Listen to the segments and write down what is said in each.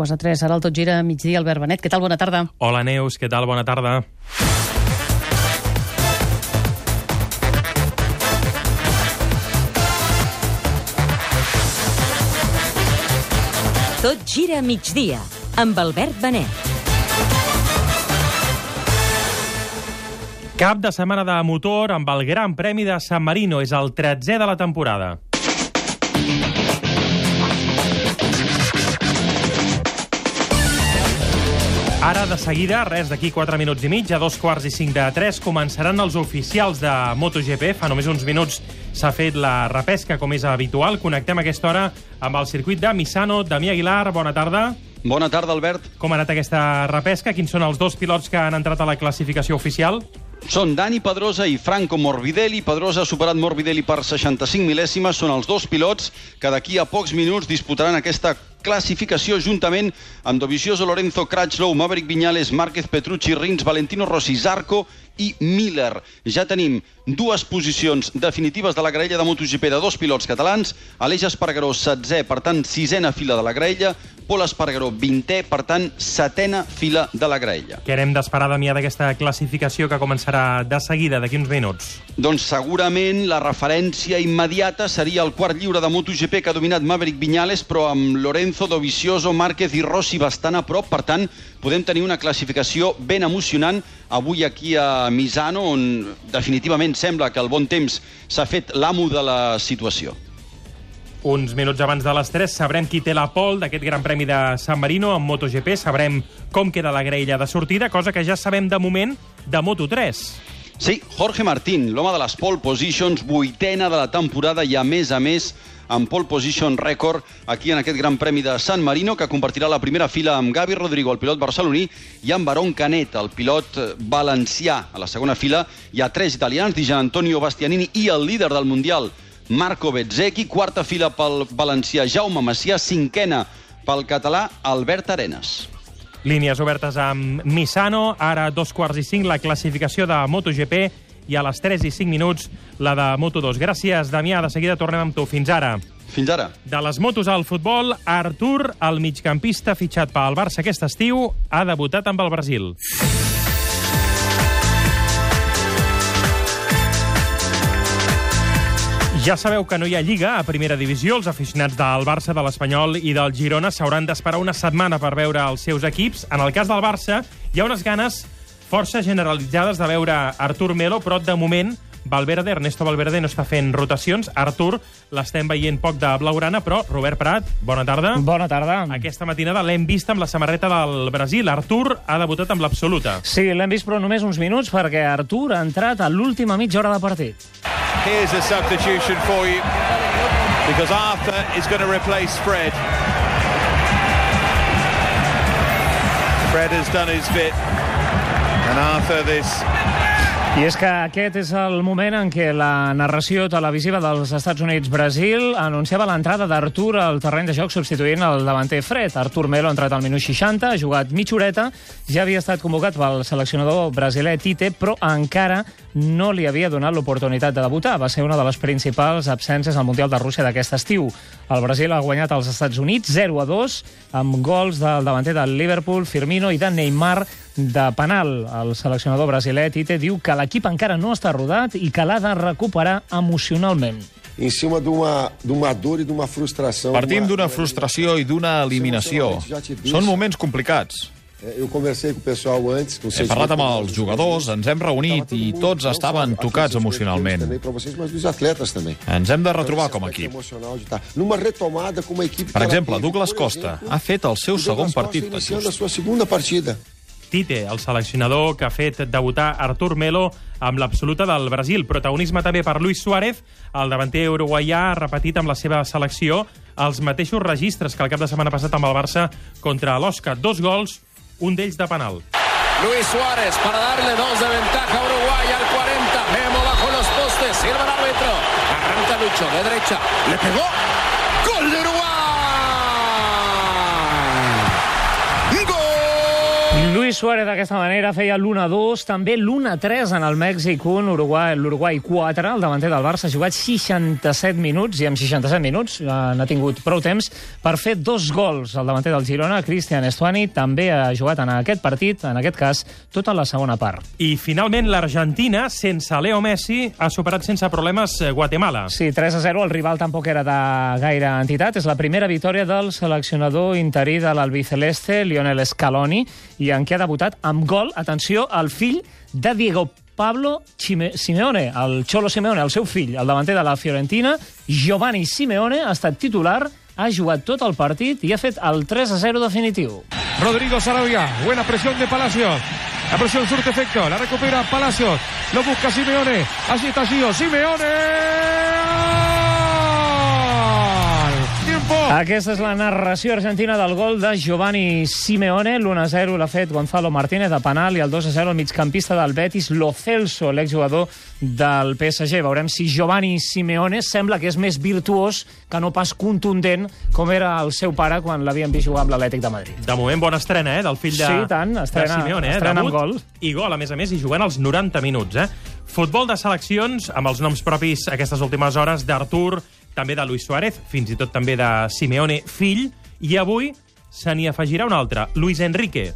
quarts de tres. Ara el tot gira a migdia, Albert Benet. Què tal? Bona tarda. Hola, Neus, què tal? Bona tarda. Tot gira a migdia, amb Albert Benet. Cap de setmana de motor amb el Gran Premi de San Marino. És el 13è de la temporada. Ara, de seguida, res d'aquí 4 minuts i mig, a dos quarts i cinc de 3, començaran els oficials de MotoGP. Fa només uns minuts s'ha fet la repesca, com és habitual. Connectem a aquesta hora amb el circuit de Misano. Damià Aguilar, bona tarda. Bona tarda, Albert. Com ha anat aquesta repesca? Quins són els dos pilots que han entrat a la classificació oficial? Són Dani Pedrosa i Franco Morbidelli. Pedrosa ha superat Morbidelli per 65 mil·lèsimes. Són els dos pilots que d'aquí a pocs minuts disputaran aquesta classificació juntament amb Dovizioso, Lorenzo, Crutchlow, Maverick Viñales, Márquez, Petrucci, Rins, Valentino Rossi, Zarco i Miller. Ja tenim dues posicions definitives de la graella de MotoGP de dos pilots catalans. Aleix Espargaró, 16è, per tant, sisena fila de la graella. Pol Espargaró, 20è, per tant, setena fila de la graella. Què hem d'esperar, Damià, d'aquesta classificació que començarà de seguida, d'aquí uns minuts? Doncs segurament la referència immediata seria el quart lliure de MotoGP que ha dominat Maverick Viñales, però amb Lorenzo, Dovizioso, Márquez i Rossi bastant a prop. Per tant, podem tenir una classificació ben emocionant avui aquí a Misano, on definitivament sembla que el bon temps s'ha fet l'amo de la situació. Uns minuts abans de les 3 sabrem qui té la pol d'aquest Gran Premi de San Marino en MotoGP, sabrem com queda la graella de sortida, cosa que ja sabem de moment de Moto3. Sí, Jorge Martín, l'home de les pole positions, vuitena de la temporada i, a més a més, amb pole position record aquí en aquest Gran Premi de San Marino, que compartirà la primera fila amb Gavi Rodrigo, el pilot barceloní, i amb Baron Canet, el pilot valencià. A la segona fila hi ha tres italians, Di Antonio Bastianini i el líder del Mundial, Marco Bezzecchi, quarta fila pel valencià Jaume Macià, cinquena pel català Albert Arenas. Línies obertes amb Misano, ara a dos quarts i cinc la classificació de MotoGP i a les 3 i 5 minuts la de Moto2. Gràcies, Damià. De seguida tornem amb tu. Fins ara. Fins ara. De les motos al futbol, Artur, el migcampista fitxat pel Barça aquest estiu, ha debutat amb el Brasil. Ja sabeu que no hi ha Lliga a primera divisió. Els aficionats del Barça, de l'Espanyol i del Girona s'hauran d'esperar una setmana per veure els seus equips. En el cas del Barça, hi ha unes ganes força generalitzades de veure Artur Melo, però de moment Valverde, Ernesto Valverde no està fent rotacions. Artur l'estem veient poc de blaugrana, però Robert Prat, bona tarda. Bona tarda. Aquesta matinada l'hem vist amb la samarreta del Brasil. Artur ha debutat amb l'absoluta. Sí, l'hem vist però només uns minuts perquè Artur ha entrat a l'última mitja hora de partit. Here's a substitution for you because Arthur is going to replace Fred. Fred has done his bit and Arthur this I és que aquest és el moment en què la narració televisiva dels Estats Units-Brasil anunciava l'entrada d'Artur al terreny de joc substituint el davanter Fred. Artur Melo ha entrat al minut 60, ha jugat mitja horeta, ja havia estat convocat pel seleccionador brasiler Tite, però encara no li havia donat l'oportunitat de debutar. Va ser una de les principals absències al Mundial de Rússia d'aquest estiu. El Brasil ha guanyat als Estats Units 0 a 2 amb gols del davanter del Liverpool, Firmino i de Neymar de penal. El seleccionador brasiler Tite diu que l'equip encara no està rodat i que l'ha de recuperar emocionalment. em cima d'uma dor i d'una frustració. Partim d'una frustració i d'una eliminació. Són moments complicats. Eu conversei com o pessoal antes, com He parlat amb els jugadors, ens hem reunit i tots estaven tocats emocionalment. Também para vocês, mas dos atletas também. Ens hem de retrobar com a equip. Per exemple, Douglas Costa ha fet el seu segon partit Tite, el seleccionador que ha fet debutar Artur Melo amb l'absoluta del Brasil. Protagonisme també per Luis Suárez, el davanter uruguaià ha repetit amb la seva selecció els mateixos registres que el cap de setmana passat amb el Barça contra l'Osca. Dos gols, un d'ells de penal. Luis Suárez para darle dos de ventaja a Uruguay al 40. Memo bajo los postes, sirve el árbitro. Arranca Lucho de derecha, le pegó. ¡Gol de Uruguay! ¡Gol! Luis Suárez d'aquesta manera feia l'1-2, també l'1-3 en el Mèxic 1, Uruguai, l'Uruguai 4, el davanter del Barça ha jugat 67 minuts i amb 67 minuts eh, n'ha tingut prou temps per fer dos gols. El davanter del Girona, Cristian Estuani, també ha jugat en aquest partit, en aquest cas, tota la segona part. I finalment l'Argentina, sense Leo Messi, ha superat sense problemes eh, Guatemala. Sí, 3-0, el rival tampoc era de gaire entitat. És la primera victòria del seleccionador interí de l'albiceleste, Lionel Scaloni, i en què ha debutat amb gol, atenció, el fill de Diego Pablo Chime Simeone, el Cholo Simeone, el seu fill, el davanter de la Fiorentina, Giovanni Simeone, ha estat titular, ha jugat tot el partit i ha fet el 3-0 definitiu. Rodrigo Sarabia, buena presión de Palacios. La presión surte efecto, la recupera Palacios, lo busca Simeone, allí está Gio, Simeone. Aquesta és la narració argentina del gol de Giovanni Simeone. L'1-0 l'ha fet Gonzalo Martínez de penal i el 2-0 el migcampista del Betis, Lo Celso, l'exjugador del PSG. Veurem si Giovanni Simeone sembla que és més virtuós que no pas contundent com era el seu pare quan l'havien vist jugar amb l'Atlètic de Madrid. De moment, bona estrena, eh, del fill de, Sí, tant, estrena- de Simeone, eh? estrena amb gol. I gol, a més a més, i jugant els 90 minuts, eh? Futbol de seleccions, amb els noms propis aquestes últimes hores d'Artur, també de Luis Suárez, fins i tot també de Simeone, fill, i avui se n'hi afegirà un altre, Luis Enrique.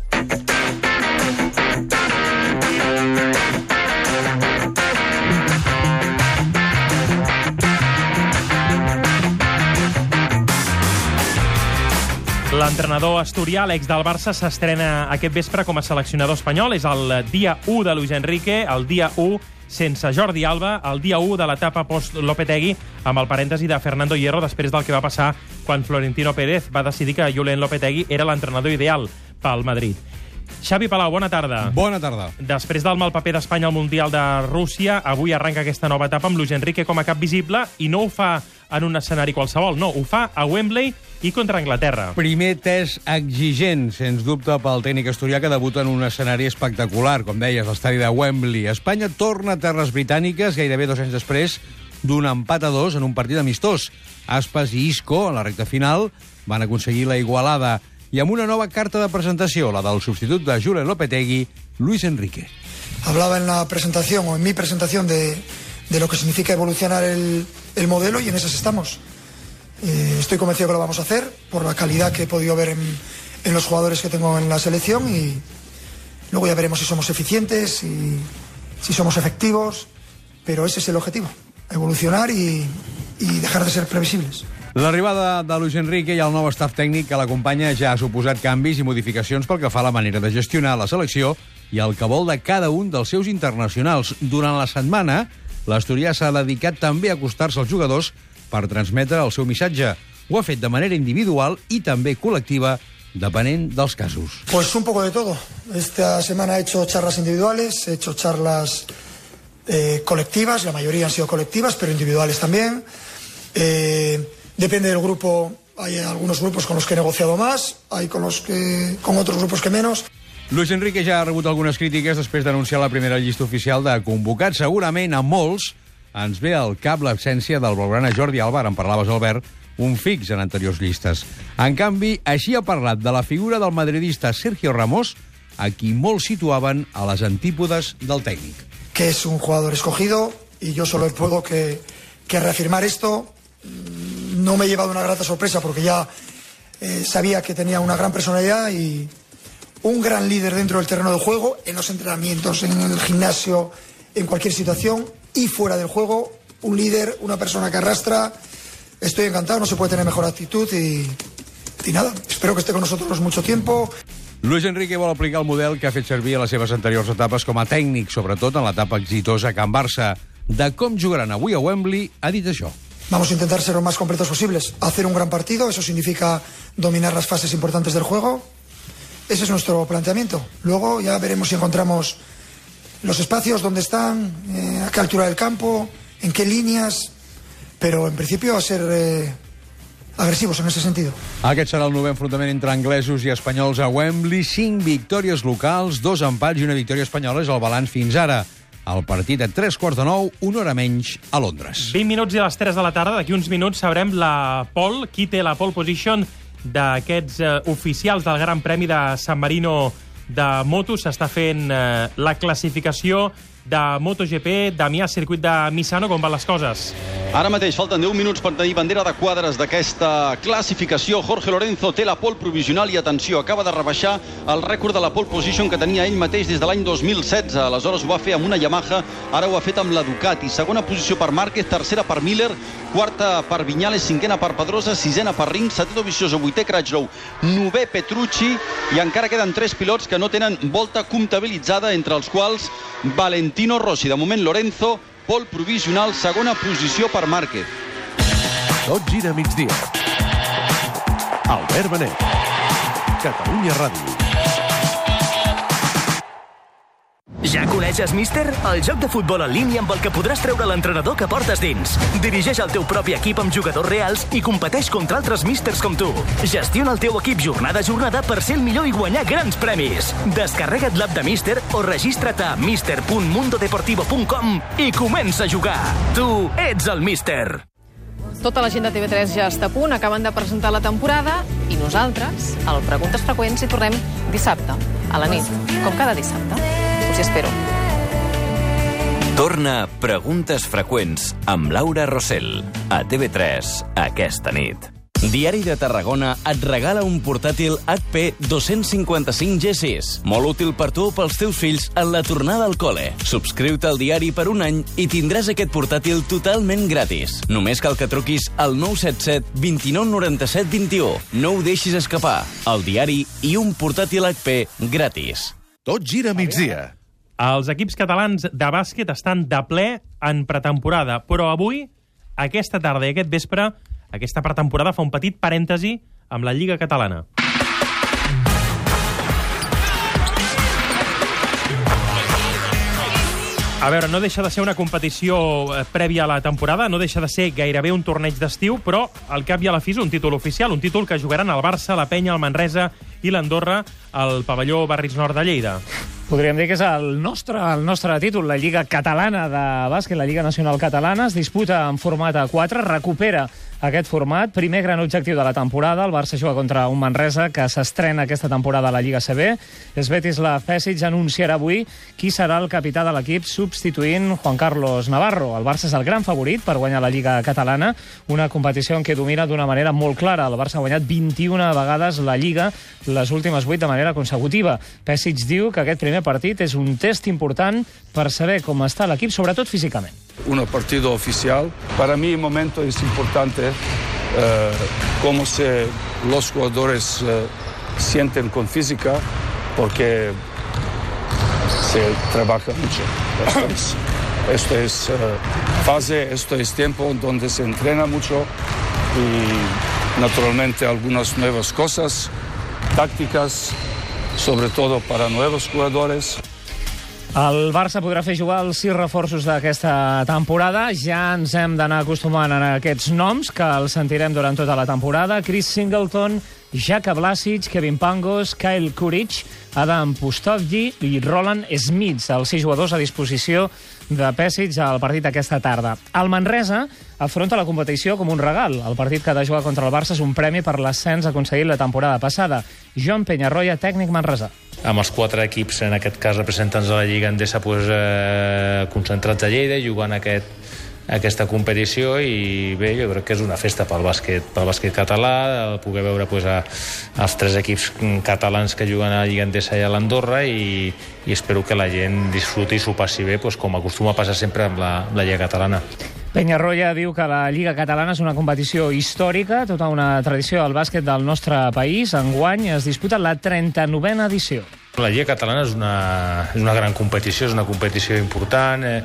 L'entrenador asturià, l'ex del Barça, s'estrena aquest vespre com a seleccionador espanyol. És el dia 1 de Luis Enrique, el dia 1 sense Jordi Alba, el dia 1 de l'etapa post-Lopetegui, amb el parèntesi de Fernando Hierro, després del que va passar quan Florentino Pérez va decidir que Julen Lopetegui era l'entrenador ideal pel Madrid. Xavi Palau, bona tarda. Bona tarda. Després del mal paper d'Espanya al Mundial de Rússia, avui arranca aquesta nova etapa amb Luis Enrique com a cap visible i no ho fa en un escenari qualsevol, no, ho fa a Wembley i contra Anglaterra. Primer test exigent, sens dubte, pel tècnic asturià que debuta en un escenari espectacular, com deies, l'estadi de Wembley. Espanya torna a terres britàniques gairebé dos anys després d'un empat a dos en un partit amistós. Aspas i Isco, en la recta final, van aconseguir la igualada i amb una nova carta de presentació, la del substitut de Julen Lopetegui, Luis Enrique. Hablaba en la presentación o en mi presentación de, de lo que significa evolucionar el, el modelo y en esas estamos. Eh, estoy convencido que lo vamos a hacer por la calidad que he podido ver en, en los jugadores que tengo en la selección y luego ya veremos si somos eficientes, si, si somos efectivos, pero ese es el objetivo, evolucionar y, y dejar de ser previsibles. L'arribada de Luis Enrique i el nou staff tècnic que l'acompanya ja ha suposat canvis i modificacions pel que fa a la manera de gestionar la selecció i el que vol de cada un dels seus internacionals. Durant la setmana, l'Asturià s'ha dedicat també a acostar-se als jugadors per transmetre el seu missatge. Ho ha fet de manera individual i també col·lectiva, depenent dels casos. Pues un poco de todo. Esta semana he hecho charlas individuales, he hecho charlas eh, colectivas, la mayoría han sido colectivas, pero individuales también. Eh, depende del grupo, hay algunos grupos con los que he negociado más, hay con, los que, con otros grupos que menos. Luis Enrique ja ha rebut algunes crítiques després d'anunciar la primera llista oficial de convocats. Segurament a molts ens ve al cap l'absència del blaugrana Jordi ara en parlaves, Albert, un fix en anteriors llistes. En canvi, així ha parlat de la figura del madridista Sergio Ramos, a qui molts situaven a les antípodes del tècnic. que es un jugador escogido y yo solo puedo que, que reafirmar esto. No me he llevado una grata sorpresa porque ya eh, sabía que tenía una gran personalidad y un gran líder dentro del terreno de juego, en los entrenamientos, en el gimnasio, en cualquier situación y fuera del juego. Un líder, una persona que arrastra. Estoy encantado, no se puede tener mejor actitud y, y nada, espero que esté con nosotros mucho tiempo. Luis Enrique vol aplicar el model que ha fet servir a les seves anteriors etapes com a tècnic, sobretot en l'etapa exitosa a Can Barça. De com jugaran avui a Wembley, ha dit això. Vamos a intentar ser lo más completos posibles. Hacer un gran partido, eso significa dominar las fases importantes del juego. Ese es nuestro planteamiento. Luego ya veremos si encontramos los espacios, dónde están, eh, a qué altura del campo, en qué líneas. Pero en principio a ser eh, agresivos en ese sentido. Aquest serà el novè enfrontament entre anglesos i espanyols a Wembley. Cinc victòries locals, dos empats i una victòria espanyola és el balanç fins ara. El partit a tres quarts de nou, una hora menys, a Londres. 20 minuts i a les 3 de la tarda, d'aquí uns minuts sabrem la pole, qui té la pole position d'aquests eh, oficials del Gran Premi de San Marino de motos s'està fent eh, la classificació de MotoGP, Damià, circuit de Misano, com van les coses? Ara mateix falten 10 minuts per tenir bandera de quadres d'aquesta classificació. Jorge Lorenzo té la pole provisional i, atenció, acaba de rebaixar el rècord de la pole position que tenia ell mateix des de l'any 2016. Aleshores ho va fer amb una Yamaha, ara ho ha fet amb la Ducati. Segona posició per Márquez, tercera per Miller, quarta per Viñales, cinquena per Pedrosa, sisena per Ring, setè Dovizioso, vuitè Crutchlow, novè Petrucci i encara queden tres pilots que no tenen volta comptabilitzada, entre els quals Valentino Rossi. De moment, Lorenzo, pol provisional, segona posició per Márquez. Tot gira migdia. Albert Benet. Catalunya Ràdio. Ja coneixes Mister? El joc de futbol en línia amb el que podràs treure l'entrenador que portes dins. Dirigeix el teu propi equip amb jugadors reals i competeix contra altres Misters com tu. Gestiona el teu equip jornada a jornada per ser el millor i guanyar grans premis. Descarrega't l'app de Mister o registra't a mister.mundodeportivo.com i comença a jugar. Tu ets el Mister. Tota la gent de TV3 ja està a punt, acaben de presentar la temporada i nosaltres, al Preguntes Freqüents, hi tornem dissabte, a la nit, com cada dissabte. Us hi espero. Torna Preguntes Freqüents amb Laura Rossell a TV3 aquesta nit. Diari de Tarragona et regala un portàtil HP 255 G6. Molt útil per tu o pels teus fills en la tornada al col·le. Subscriu-te al diari per un any i tindràs aquest portàtil totalment gratis. Només cal que truquis al 977 29 97 21. No ho deixis escapar. El diari i un portàtil HP gratis. Tot gira migdia. Els equips catalans de bàsquet estan de ple en pretemporada, però avui, aquesta tarda i aquest vespre, aquesta pretemporada fa un petit parèntesi amb la Lliga Catalana. A veure, no deixa de ser una competició eh, prèvia a la temporada, no deixa de ser gairebé un torneig d'estiu, però al cap i a la fi és un títol oficial, un títol que jugaran el Barça, la Penya, el Manresa i l'Andorra al pavelló Barris Nord de Lleida. Podríem dir que és el nostre, el nostre títol, la Lliga Catalana de Bàsquet, la Lliga Nacional Catalana, es disputa en format a 4, recupera aquest format. Primer gran objectiu de la temporada, el Barça juga contra un Manresa que s'estrena aquesta temporada a la Lliga CB. Esbetis la Fèsic anunciarà avui qui serà el capità de l'equip substituint Juan Carlos Navarro. El Barça és el gran favorit per guanyar la Lliga Catalana, una competició en què domina d'una manera molt clara. El Barça ha guanyat 21 vegades la Lliga, les últimes 8 de manera consecutiva. Pesic diu que aquest primer partit és un test important per saber com està l'equip, sobretot físicament. Un partido oficial. Para mí, el momento es importante eh, cómo se, los jugadores eh, sienten con física, porque se trabaja mucho. Esto es, esto es eh, fase, esto es tiempo donde se entrena mucho y naturalmente algunas nuevas cosas, tácticas, sobre todo para nuevos jugadores. El Barça podrà fer jugar els sis reforços d'aquesta temporada. Ja ens hem d'anar acostumant a aquests noms, que els sentirem durant tota la temporada. Chris Singleton, Jaka Blasic, Kevin Pangos, Kyle Kuric, Adam Pustovgi i Roland Smith, els sis jugadors a disposició de Pesic al partit aquesta tarda. El Manresa afronta la competició com un regal. El partit que ha de jugar contra el Barça és un premi per l'ascens aconseguit la temporada passada. Joan Penyarroia, tècnic Manresa. Amb els quatre equips, en aquest cas representants de la Lliga Endesa, pues, eh, concentrats a Lleida, jugant aquest, aquesta competició i bé, jo crec que és una festa pel bàsquet, pel bàsquet català, poder veure pues, a, els tres equips catalans que juguen a la Lliga Endesa i a l'Andorra i, i espero que la gent disfruti i s'ho passi bé pues, com acostuma a passar sempre amb la, la Lliga Catalana. Penyarroia diu que la Lliga Catalana és una competició històrica, tota una tradició del bàsquet del nostre país. Enguany es disputa la 39a edició. La Lliga Catalana és una, és una gran competició, és una competició important, eh,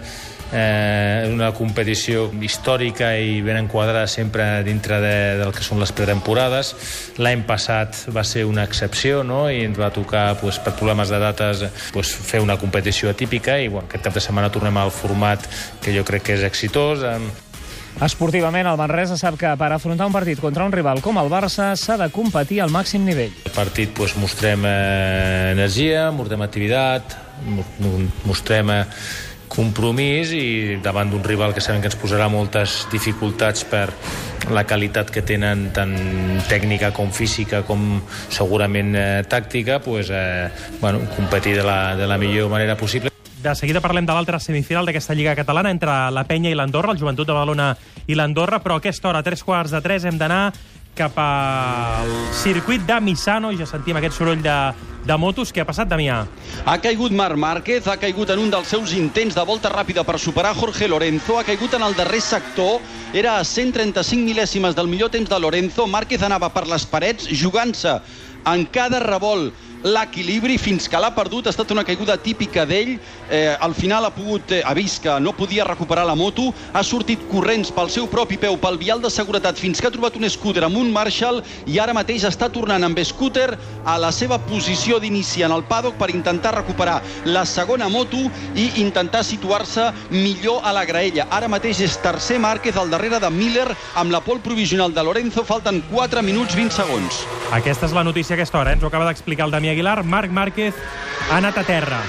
eh, una competició històrica i ben enquadrada sempre dintre de, del que són les pretemporades. L'any passat va ser una excepció no? i ens va tocar pues, per problemes de dates pues, fer una competició atípica i bueno, aquest cap de setmana tornem al format que jo crec que és exitós. Esportivament, el Manresa sap que per afrontar un partit contra un rival com el Barça s'ha de competir al màxim nivell. El partit pues, mostrem eh, energia, mostrem activitat, mostrem eh, compromís i davant d'un rival que sabem que ens posarà moltes dificultats per, la qualitat que tenen tant tècnica com física com segurament eh, tàctica, pues, eh, bueno, competir de la, de la millor manera possible. De seguida parlem de l'altra semifinal d'aquesta Lliga Catalana entre la Penya i l'Andorra, el Joventut de Badalona i l'Andorra, però a aquesta hora, a tres quarts de tres, hem d'anar cap al circuit de Misano. Ja sentim aquest soroll de, de motos. Què ha passat, Damià? Ha caigut Marc Márquez, ha caigut en un dels seus intents de volta ràpida per superar Jorge Lorenzo, ha caigut en el darrer sector, era a 135 mil·lèsimes del millor temps de Lorenzo, Márquez anava per les parets jugant-se en cada revolt l'equilibri fins que l'ha perdut. Ha estat una caiguda típica d'ell. Eh, al final ha pogut, eh, ha vist que no podia recuperar la moto, ha sortit corrents pel seu propi peu, pel vial de seguretat, fins que ha trobat un scooter amb un Marshall i ara mateix està tornant amb scooter a la seva posició d'inici en el paddock per intentar recuperar la segona moto i intentar situar-se millor a la graella. Ara mateix és tercer Márquez al darrere de Miller amb la pol provisional de Lorenzo. Falten 4 minuts 20 segons. Aquesta és la notícia a aquesta hora, eh? ens ho acaba d'explicar el Damià Aguilar. Marc Márquez ha anat a terra.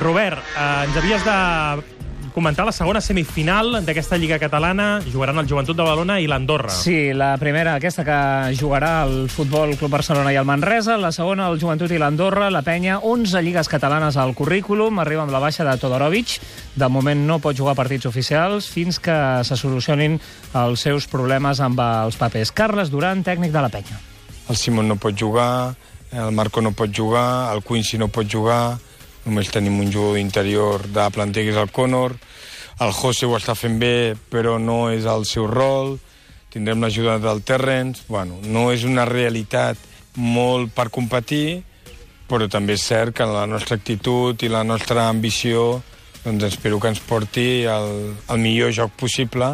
Robert, eh, ens havies de comentar la segona semifinal d'aquesta Lliga Catalana. Jugaran el Joventut de Badalona i l'Andorra. Sí, la primera, aquesta que jugarà el Futbol Club Barcelona i el Manresa. La segona, el Joventut i l'Andorra. La penya, 11 lligues catalanes al currículum. Arriba amb la baixa de Todorovic. De moment no pot jugar partits oficials fins que se solucionin els seus problemes amb els papers. Carles Duran, tècnic de la penya. El Simon no pot jugar, el Marco no pot jugar, el Quincy no pot jugar, només tenim un jugador d'interior de planter que és el Conor, el José ho està fent bé, però no és el seu rol, tindrem l'ajuda del Terrence, bueno, no és una realitat molt per competir, però també és cert que la nostra actitud i la nostra ambició doncs espero que ens porti al, al millor joc possible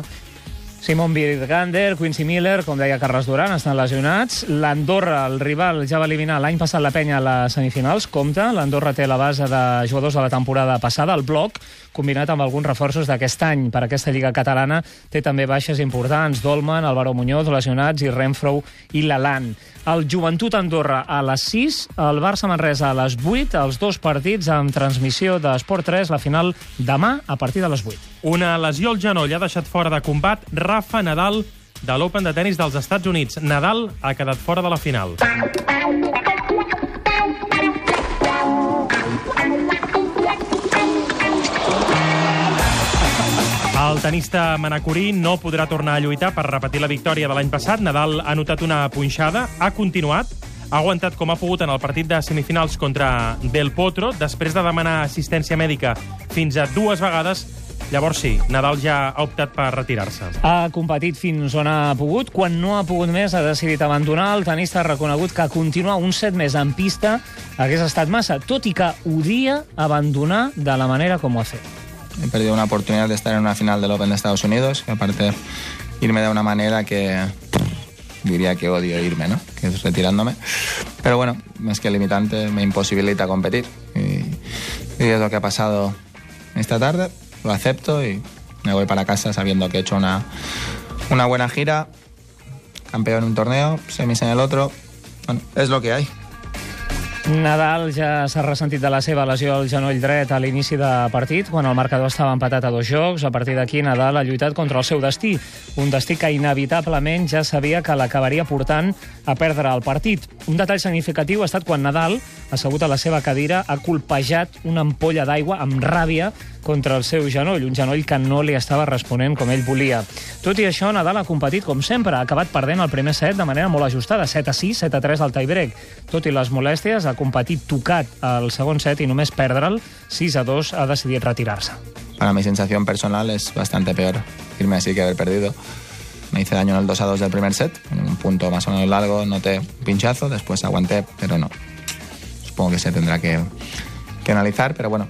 Simon Birgander, Quincy Miller, com deia Carles Duran, estan lesionats. L'Andorra, el rival, ja va eliminar l'any passat la penya a les semifinals, compta. L'Andorra té la base de jugadors de la temporada passada, el bloc, combinat amb alguns reforços d'aquest any per aquesta Lliga Catalana. Té també baixes importants, Dolman, Álvaro Muñoz, lesionats, i Renfro i l'Alan. El Joventut Andorra a les 6, el Barça Manresa a les 8, els dos partits amb transmissió d'Esport 3, la final demà a partir de les 8. Una lesió al genoll ha deixat fora de combat Rafa Nadal de l'Open de tennis dels Estats Units. Nadal ha quedat fora de la final. Tenista manacorí no podrà tornar a lluitar per repetir la victòria de l'any passat. Nadal ha notat una punxada, ha continuat, ha aguantat com ha pogut en el partit de semifinals contra Del Potro, després de demanar assistència mèdica fins a dues vegades, Llavors sí, Nadal ja ha optat per retirar-se. Ha competit fins on ha pogut. Quan no ha pogut més, ha decidit abandonar. El tenista ha reconegut que continuar un set més en pista hagués estat massa, tot i que odia abandonar de la manera com ho ha fet. He perdido una oportunidad de estar en una final del Open de Estados Unidos, que aparte irme de una manera que diría que odio irme, ¿no? Que es retirándome. Pero bueno, es que el limitante me imposibilita competir. Y, es lo que ha pasado esta tarde. Lo acepto y me voy para casa sabiendo que he hecho una, una buena gira, campeón en un torneo, semis en el otro. Bueno, es lo que hay. Nadal ja s'ha ressentit de la seva lesió al genoll dret a l'inici de partit, quan el marcador estava empatat a dos jocs. A partir d'aquí, Nadal ha lluitat contra el seu destí, un destí que inevitablement ja sabia que l'acabaria portant a perdre el partit. Un detall significatiu ha estat quan Nadal, assegut a la seva cadira, ha colpejat una ampolla d'aigua amb ràbia contra el seu genoll, un genoll que no li estava responent com ell volia. Tot i això, Nadal ha competit com sempre, ha acabat perdent el primer set de manera molt ajustada, 7 a 6, 7 a 3 al tiebreak. Tot i les molèsties, ha competit tocat al segon set i només perdre'l, 6 a 2, ha decidit retirar-se. Para mi sensación personal es bastante peor irme así que haber perdido. Me hice daño en el 2 a 2 del primer set, en un punto más o menos largo, noté un pinchazo, después aguanté, pero no. Supongo que se tendrá que, que analizar, pero bueno,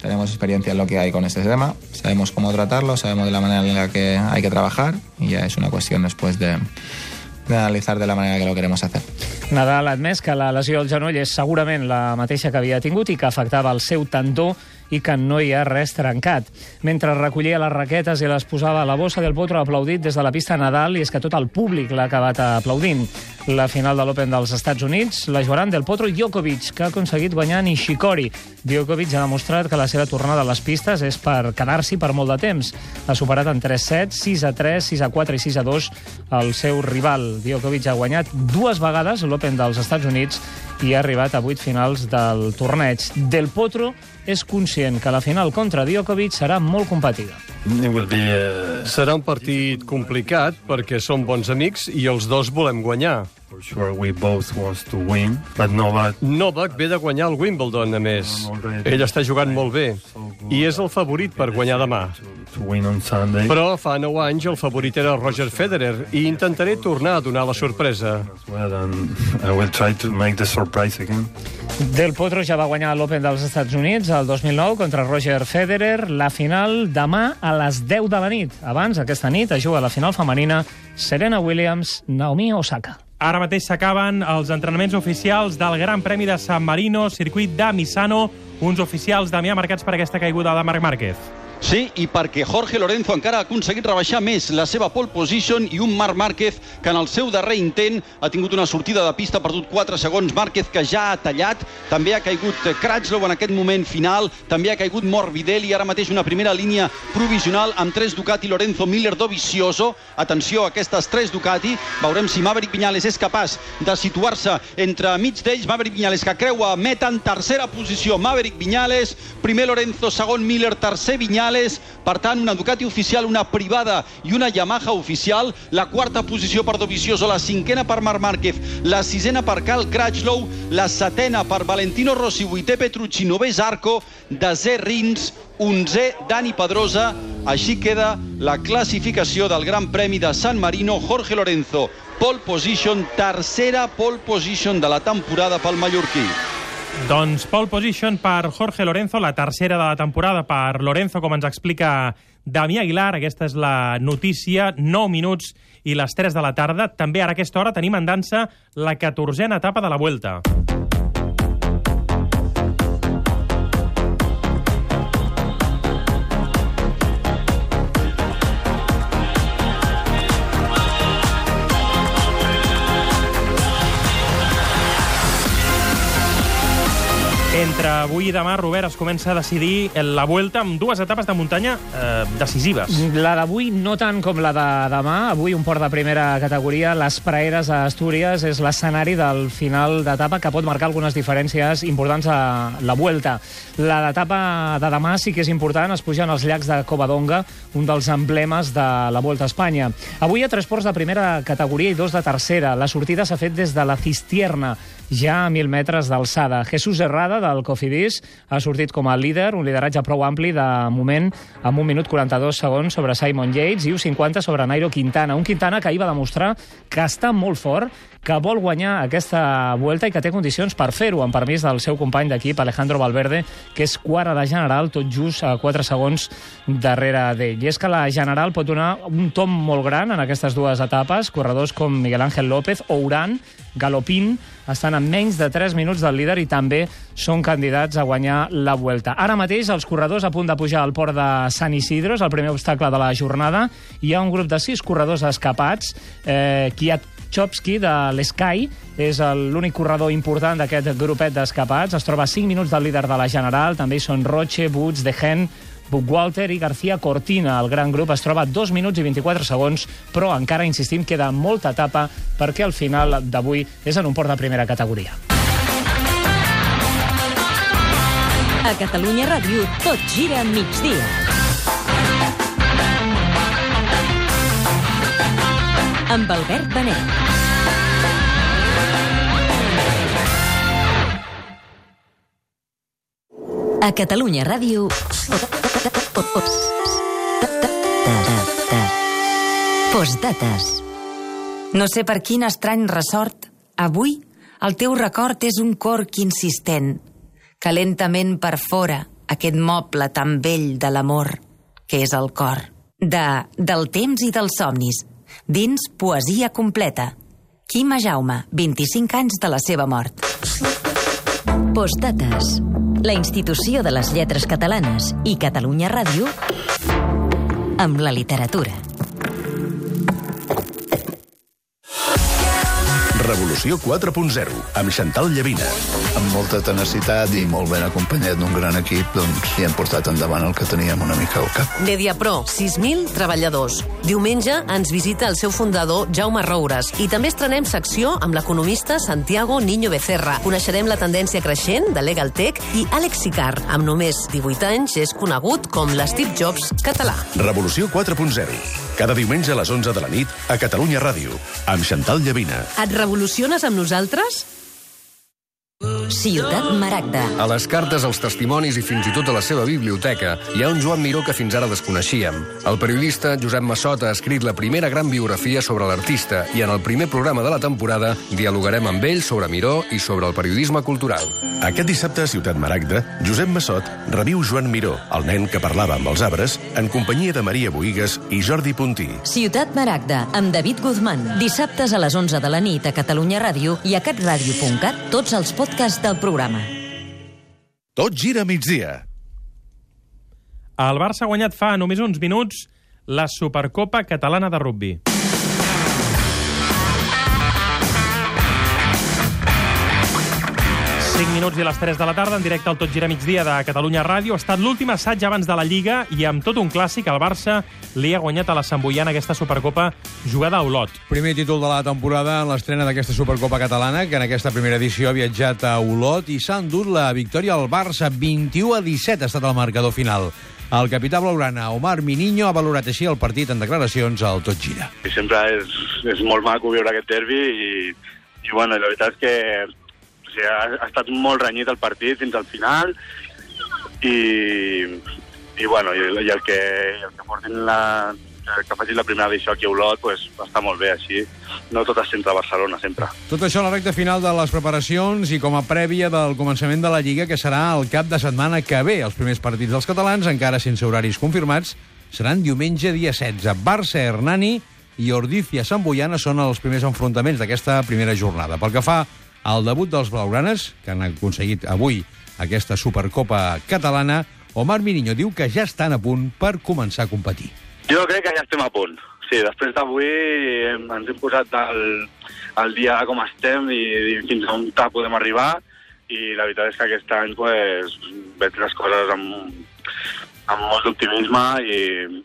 tenemos experiencia en lo que hay con este tema, sabemos cómo tratarlo, sabemos de la manera en la que hay que trabajar y ya es una cuestión después de, de analitzar de la manera que lo queremos hacer. Nadal ha admès que la lesió al genoll és segurament la mateixa que havia tingut i que afectava el seu tendó i que no hi ha res trencat. Mentre recollia les raquetes i les posava a la bossa, Del Potro aplaudit des de la pista Nadal i és que tot el públic l'ha acabat aplaudint. La final de l'Open dels Estats Units la jugaran Del Potro Djokovic, que ha aconseguit guanyar Nishikori. Djokovic ha demostrat que la seva tornada a les pistes és per quedar-s'hi per molt de temps. Ha superat en 3 sets, 6 a 3, 6 a 4 i 6 a 2 el seu rival. Djokovic ha guanyat dues vegades l'Open dels Estats Units i ha arribat a 8 finals del torneig. Del Potro és conscient que la final contra Djokovic serà molt competida. Serà un partit complicat perquè som bons amics i els dos volem guanyar. Novak ve de guanyar el Wimbledon, a més. Ell està jugant molt bé i és el favorit per guanyar demà. Però fa 9 anys el favorit era Roger Federer i intentaré tornar a donar la sorpresa. Del Potro ja va guanyar l'Open dels Estats Units el 2009 contra Roger Federer. La final demà a les 10 de la nit. Abans, aquesta nit, es juga la final femenina Serena Williams, Naomi Osaka. Ara mateix s'acaben els entrenaments oficials del Gran Premi de San Marino, circuit de Misano, uns oficials Damià marcats per aquesta caiguda de Marc Márquez. Sí, i perquè Jorge Lorenzo encara ha aconseguit rebaixar més la seva pole position i un Marc Márquez que en el seu darrer intent ha tingut una sortida de pista, ha perdut 4 segons, Márquez que ja ha tallat, també ha caigut Cratchlow en aquest moment final, també ha caigut Morbidelli, ara mateix una primera línia provisional amb 3 Ducati, Lorenzo Miller, Dovizioso, atenció a aquestes 3 Ducati, veurem si Maverick Viñales és capaç de situar-se entre mig d'ells, Maverick Viñales que creua meta en tercera posició, Maverick Viñales, primer Lorenzo, segon Miller, tercer Viñales, Viñales, per tant, una Ducati oficial, una privada i una Yamaha oficial, la quarta posició per Dovizioso, la cinquena per Marc Márquez, la sisena per Cal Cratchlow, la setena per Valentino Rossi, vuitè Petrucci, novè Zarco, desè Rins, onzè Dani Pedrosa. Així queda la classificació del Gran Premi de San Marino, Jorge Lorenzo, pole position, tercera pole position de la temporada pel mallorquí. Doncs pole position per Jorge Lorenzo, la tercera de la temporada per Lorenzo, com ens explica Damià Aguilar. Aquesta és la notícia, 9 minuts i les 3 de la tarda. També ara a aquesta hora tenim en dansa la 14a etapa de la Vuelta. Entre avui i demà, Robert, es comença a decidir la Vuelta amb dues etapes de muntanya eh, decisives. La d'avui no tant com la de demà. Avui un port de primera categoria, les Praeres a Astúries, és l'escenari del final d'etapa que pot marcar algunes diferències importants a la Vuelta. La d'etapa de demà sí que és important, es pugen els llacs de Covadonga, un dels emblemes de la Vuelta a Espanya. Avui hi ha tres ports de primera categoria i dos de tercera. La sortida s'ha fet des de la Cistierna, ja a 1.000 metres d'alçada. Jesús Herrada, del Cofidis, ha sortit com a líder, un lideratge prou ampli de moment, amb un minut 42 segons sobre Simon Yates i un 50 sobre Nairo Quintana. Un Quintana que ahir va demostrar que està molt fort, que vol guanyar aquesta vuelta i que té condicions per fer-ho, amb permís del seu company d'equip, Alejandro Valverde, que és quart a la General, tot just a 4 segons darrere d'ell. I és que la General pot donar un tom molt gran en aquestes dues etapes. Corredors com Miguel Ángel López o Uran, Galopín, estan a menys de 3 minuts del líder i també són candidats a guanyar la Vuelta. Ara mateix, els corredors a punt de pujar al port de Sant Isidro, és el primer obstacle de la jornada. Hi ha un grup de 6 corredors escapats. Eh, Kiat Chopsky de l'Sky és l'únic corredor important d'aquest grupet d'escapats. Es troba a 5 minuts del líder de la General. També hi són Roche, Woods, De Gen, Walter i García Cortina. El gran grup es troba a 2 minuts i 24 segons, però encara, insistim, queda molta etapa perquè el final d'avui és en un port de primera categoria. A Catalunya Ràdio, tot gira a migdia. Amb Albert Benet. A Catalunya Ràdio... Postdates. No sé per quin estrany ressort, avui el teu record és un corc insistent, que lentament perfora aquest moble tan vell de l'amor, que és el cor. De Del temps i dels somnis, dins Poesia completa. Quima Jaume, 25 anys de la seva mort. Postdates. La institució de les lletres catalanes i Catalunya Ràdio amb la literatura. Revolució 4.0, amb Xantal Llavina. Amb molta tenacitat i molt ben acompanyat d'un gran equip, doncs hi hem portat endavant el que teníem una mica al cap. Mediapro, 6.000 treballadors. Diumenge ens visita el seu fundador, Jaume Roures, i també estrenem secció amb l'economista Santiago Niño Becerra. Coneixerem la tendència creixent de Legal Tech i Alex Sicar. Amb només 18 anys és conegut com l'Steve Jobs català. Revolució 4.0, cada diumenge a les 11 de la nit a Catalunya Ràdio, amb Xantal Llavina. Et revoluciones amb nosaltres? Ciutat Maragda. A les cartes, als testimonis i fins i tot a la seva biblioteca hi ha un Joan Miró que fins ara desconeixíem. El periodista Josep Massot ha escrit la primera gran biografia sobre l'artista i en el primer programa de la temporada dialogarem amb ell sobre Miró i sobre el periodisme cultural. Aquest dissabte a Ciutat Maragda, Josep Massot reviu Joan Miró, el nen que parlava amb els arbres, en companyia de Maria Boigues i Jordi Puntí. Ciutat Maragda, amb David Guzmán. Dissabtes a les 11 de la nit a Catalunya Ràdio i a catradio.cat tots els podcasts del programa. Tot gira migdia. El Barça ha guanyat fa només uns minuts la Supercopa Catalana de Rugby. 5 minuts i les 3 de la tarda, en directe al Tot Gira Migdia de Catalunya Ràdio. Ha estat l'últim assaig abans de la Lliga i amb tot un clàssic, el Barça li ha guanyat a la Sant Boiana aquesta Supercopa jugada a Olot. Primer títol de la temporada en l'estrena d'aquesta Supercopa catalana, que en aquesta primera edició ha viatjat a Olot i s'ha endut la victòria al Barça. 21 a 17 ha estat el marcador final. El capità blaugrana, Omar Miniño, ha valorat així el partit en declaracions al Tot Gira. Sempre és, és molt maco viure aquest derbi i, i bueno, la veritat és que o sigui, ha, ha estat molt renyit el partit fins al final i, i bueno, i, i el que, el que portin la, que facin la primera edició aquí a Olot pues, està molt bé així. No tot es centra a Barcelona, sempre. Tot això a la recta final de les preparacions i com a prèvia del començament de la Lliga, que serà el cap de setmana que ve. Els primers partits dels catalans, encara sense horaris confirmats, seran diumenge dia 16. Barça-Hernani i Ordícia-Sant Boiana són els primers enfrontaments d'aquesta primera jornada. Pel que fa al debut dels blaugranes, que han aconseguit avui aquesta Supercopa catalana, Omar Miriño diu que ja estan a punt per començar a competir. Jo crec que ja estem a punt. Sí, després d'avui ens hem posat el, el dia com estem i, i fins a on podem arribar i la veritat és que aquest any pues, veig les coses amb, amb molt d'optimisme i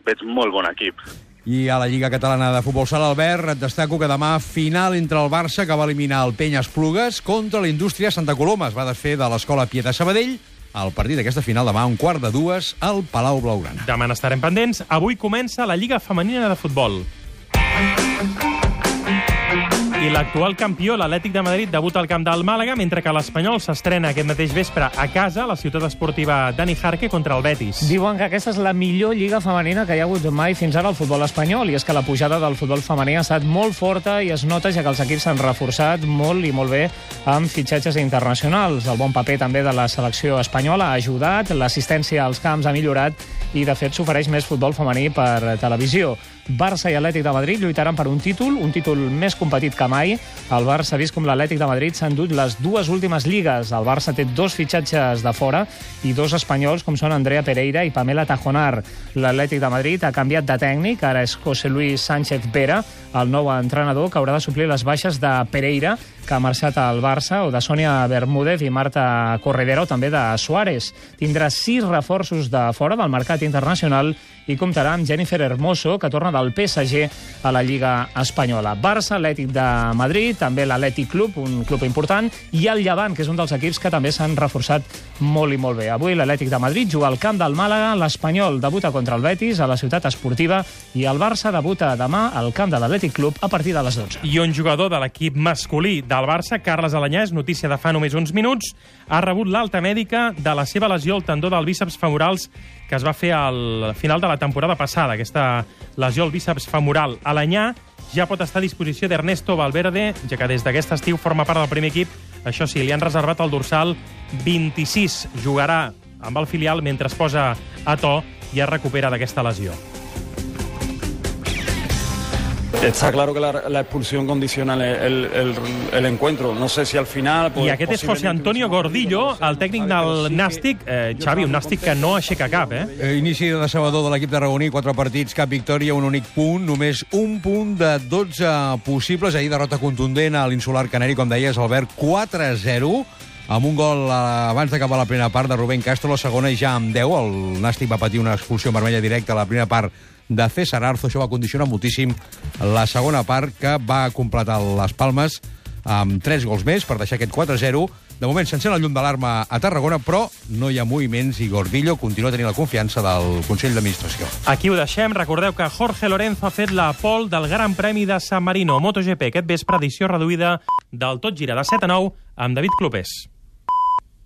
veig molt bon equip. I a la Lliga Catalana de Futbol Sala, Albert, et destaco que demà final entre el Barça, que va eliminar el Penya Esplugues, contra la Indústria Santa Coloma. Es va desfer de l'escola Pieta Sabadell. El partit d'aquesta final demà un quart de dues al Palau Blaugrana. Demà n'estarem pendents. Avui comença la Lliga Femenina de Futbol. I l'actual campió, l'Atlètic de Madrid, debuta al camp del Màlaga, mentre que l'Espanyol s'estrena aquest mateix vespre a casa, a la ciutat esportiva Dani Jarque, contra el Betis. Diuen que aquesta és la millor lliga femenina que hi ha hagut mai fins ara al futbol espanyol, i és que la pujada del futbol femení ha estat molt forta i es nota ja que els equips s'han reforçat molt i molt bé amb fitxatges internacionals. El bon paper també de la selecció espanyola ha ajudat, l'assistència als camps ha millorat i, de fet, s'ofereix més futbol femení per televisió. Barça i Atlètic de Madrid lluitaran per un títol, un títol més competit que mai. El Barça ha vist com l'Atlètic de Madrid s'ha endut les dues últimes lligues. El Barça té dos fitxatges de fora i dos espanyols, com són Andrea Pereira i Pamela Tajonar. L'Atlètic de Madrid ha canviat de tècnic, ara és José Luis Sánchez Vera, el nou entrenador que haurà de suplir les baixes de Pereira, que ha marxat al Barça, o de Sònia Bermúdez i Marta Corredera, o també de Suárez. Tindrà sis reforços de fora del mercat internacional i comptarà amb Jennifer Hermoso, que torna del PSG a la Lliga Espanyola. Barça, Atlètic de Madrid, també l'Atlètic Club, un club important, i el Llevant, que és un dels equips que també s'han reforçat molt i molt bé. Avui l'Atlètic de Madrid juga al camp del Màlaga, l'Espanyol debuta contra el Betis a la ciutat esportiva i el Barça debuta demà al camp de l'Atlètic Club a partir de les 12. I un jugador de l'equip masculí del Barça, Carles Alanyà, és notícia de fa només uns minuts, ha rebut l'alta mèdica de la seva lesió al tendó del bíceps femorals que es va fer al final de la temporada passada, aquesta lesió al bíceps femoral. Alanyà ja pot estar a disposició d'Ernesto Valverde, ja que des d'aquest estiu forma part del primer equip. Això sí, li han reservat el dorsal 26. Jugarà amb el filial mentre es posa a to i es recupera d'aquesta lesió. Está claro que la, la expulsión condiciona el, el, el, el encuentro. No sé si al final... Pues, I aquest és José Antonio Gordillo, el tècnic del Nàstic. Eh, Xavi, un Nàstic que no aixeca cap, eh? Eh, Inici de decebedor de l'equip tarragoní, quatre partits, cap victòria, un únic punt, només un punt de 12 possibles. Ahir derrota contundent a l'insular Canari, com deies, Albert, 4-0, amb un gol eh, abans d'acabar la primera part de Rubén Castro, la segona ja amb 10. El Nàstic va patir una expulsió vermella directa a la primera part de César Arzo. Això va condicionar moltíssim la segona part, que va completar les Palmes amb 3 gols més per deixar aquest 4-0. De moment s'encén el llum d'alarma a Tarragona, però no hi ha moviments i Gordillo continua tenint la confiança del Consell d'Administració. Aquí ho deixem. Recordeu que Jorge Lorenzo ha fet la pole del Gran Premi de San Marino MotoGP aquest vespre, edició reduïda del Tot Gira de 7 a 9 amb David Clopés.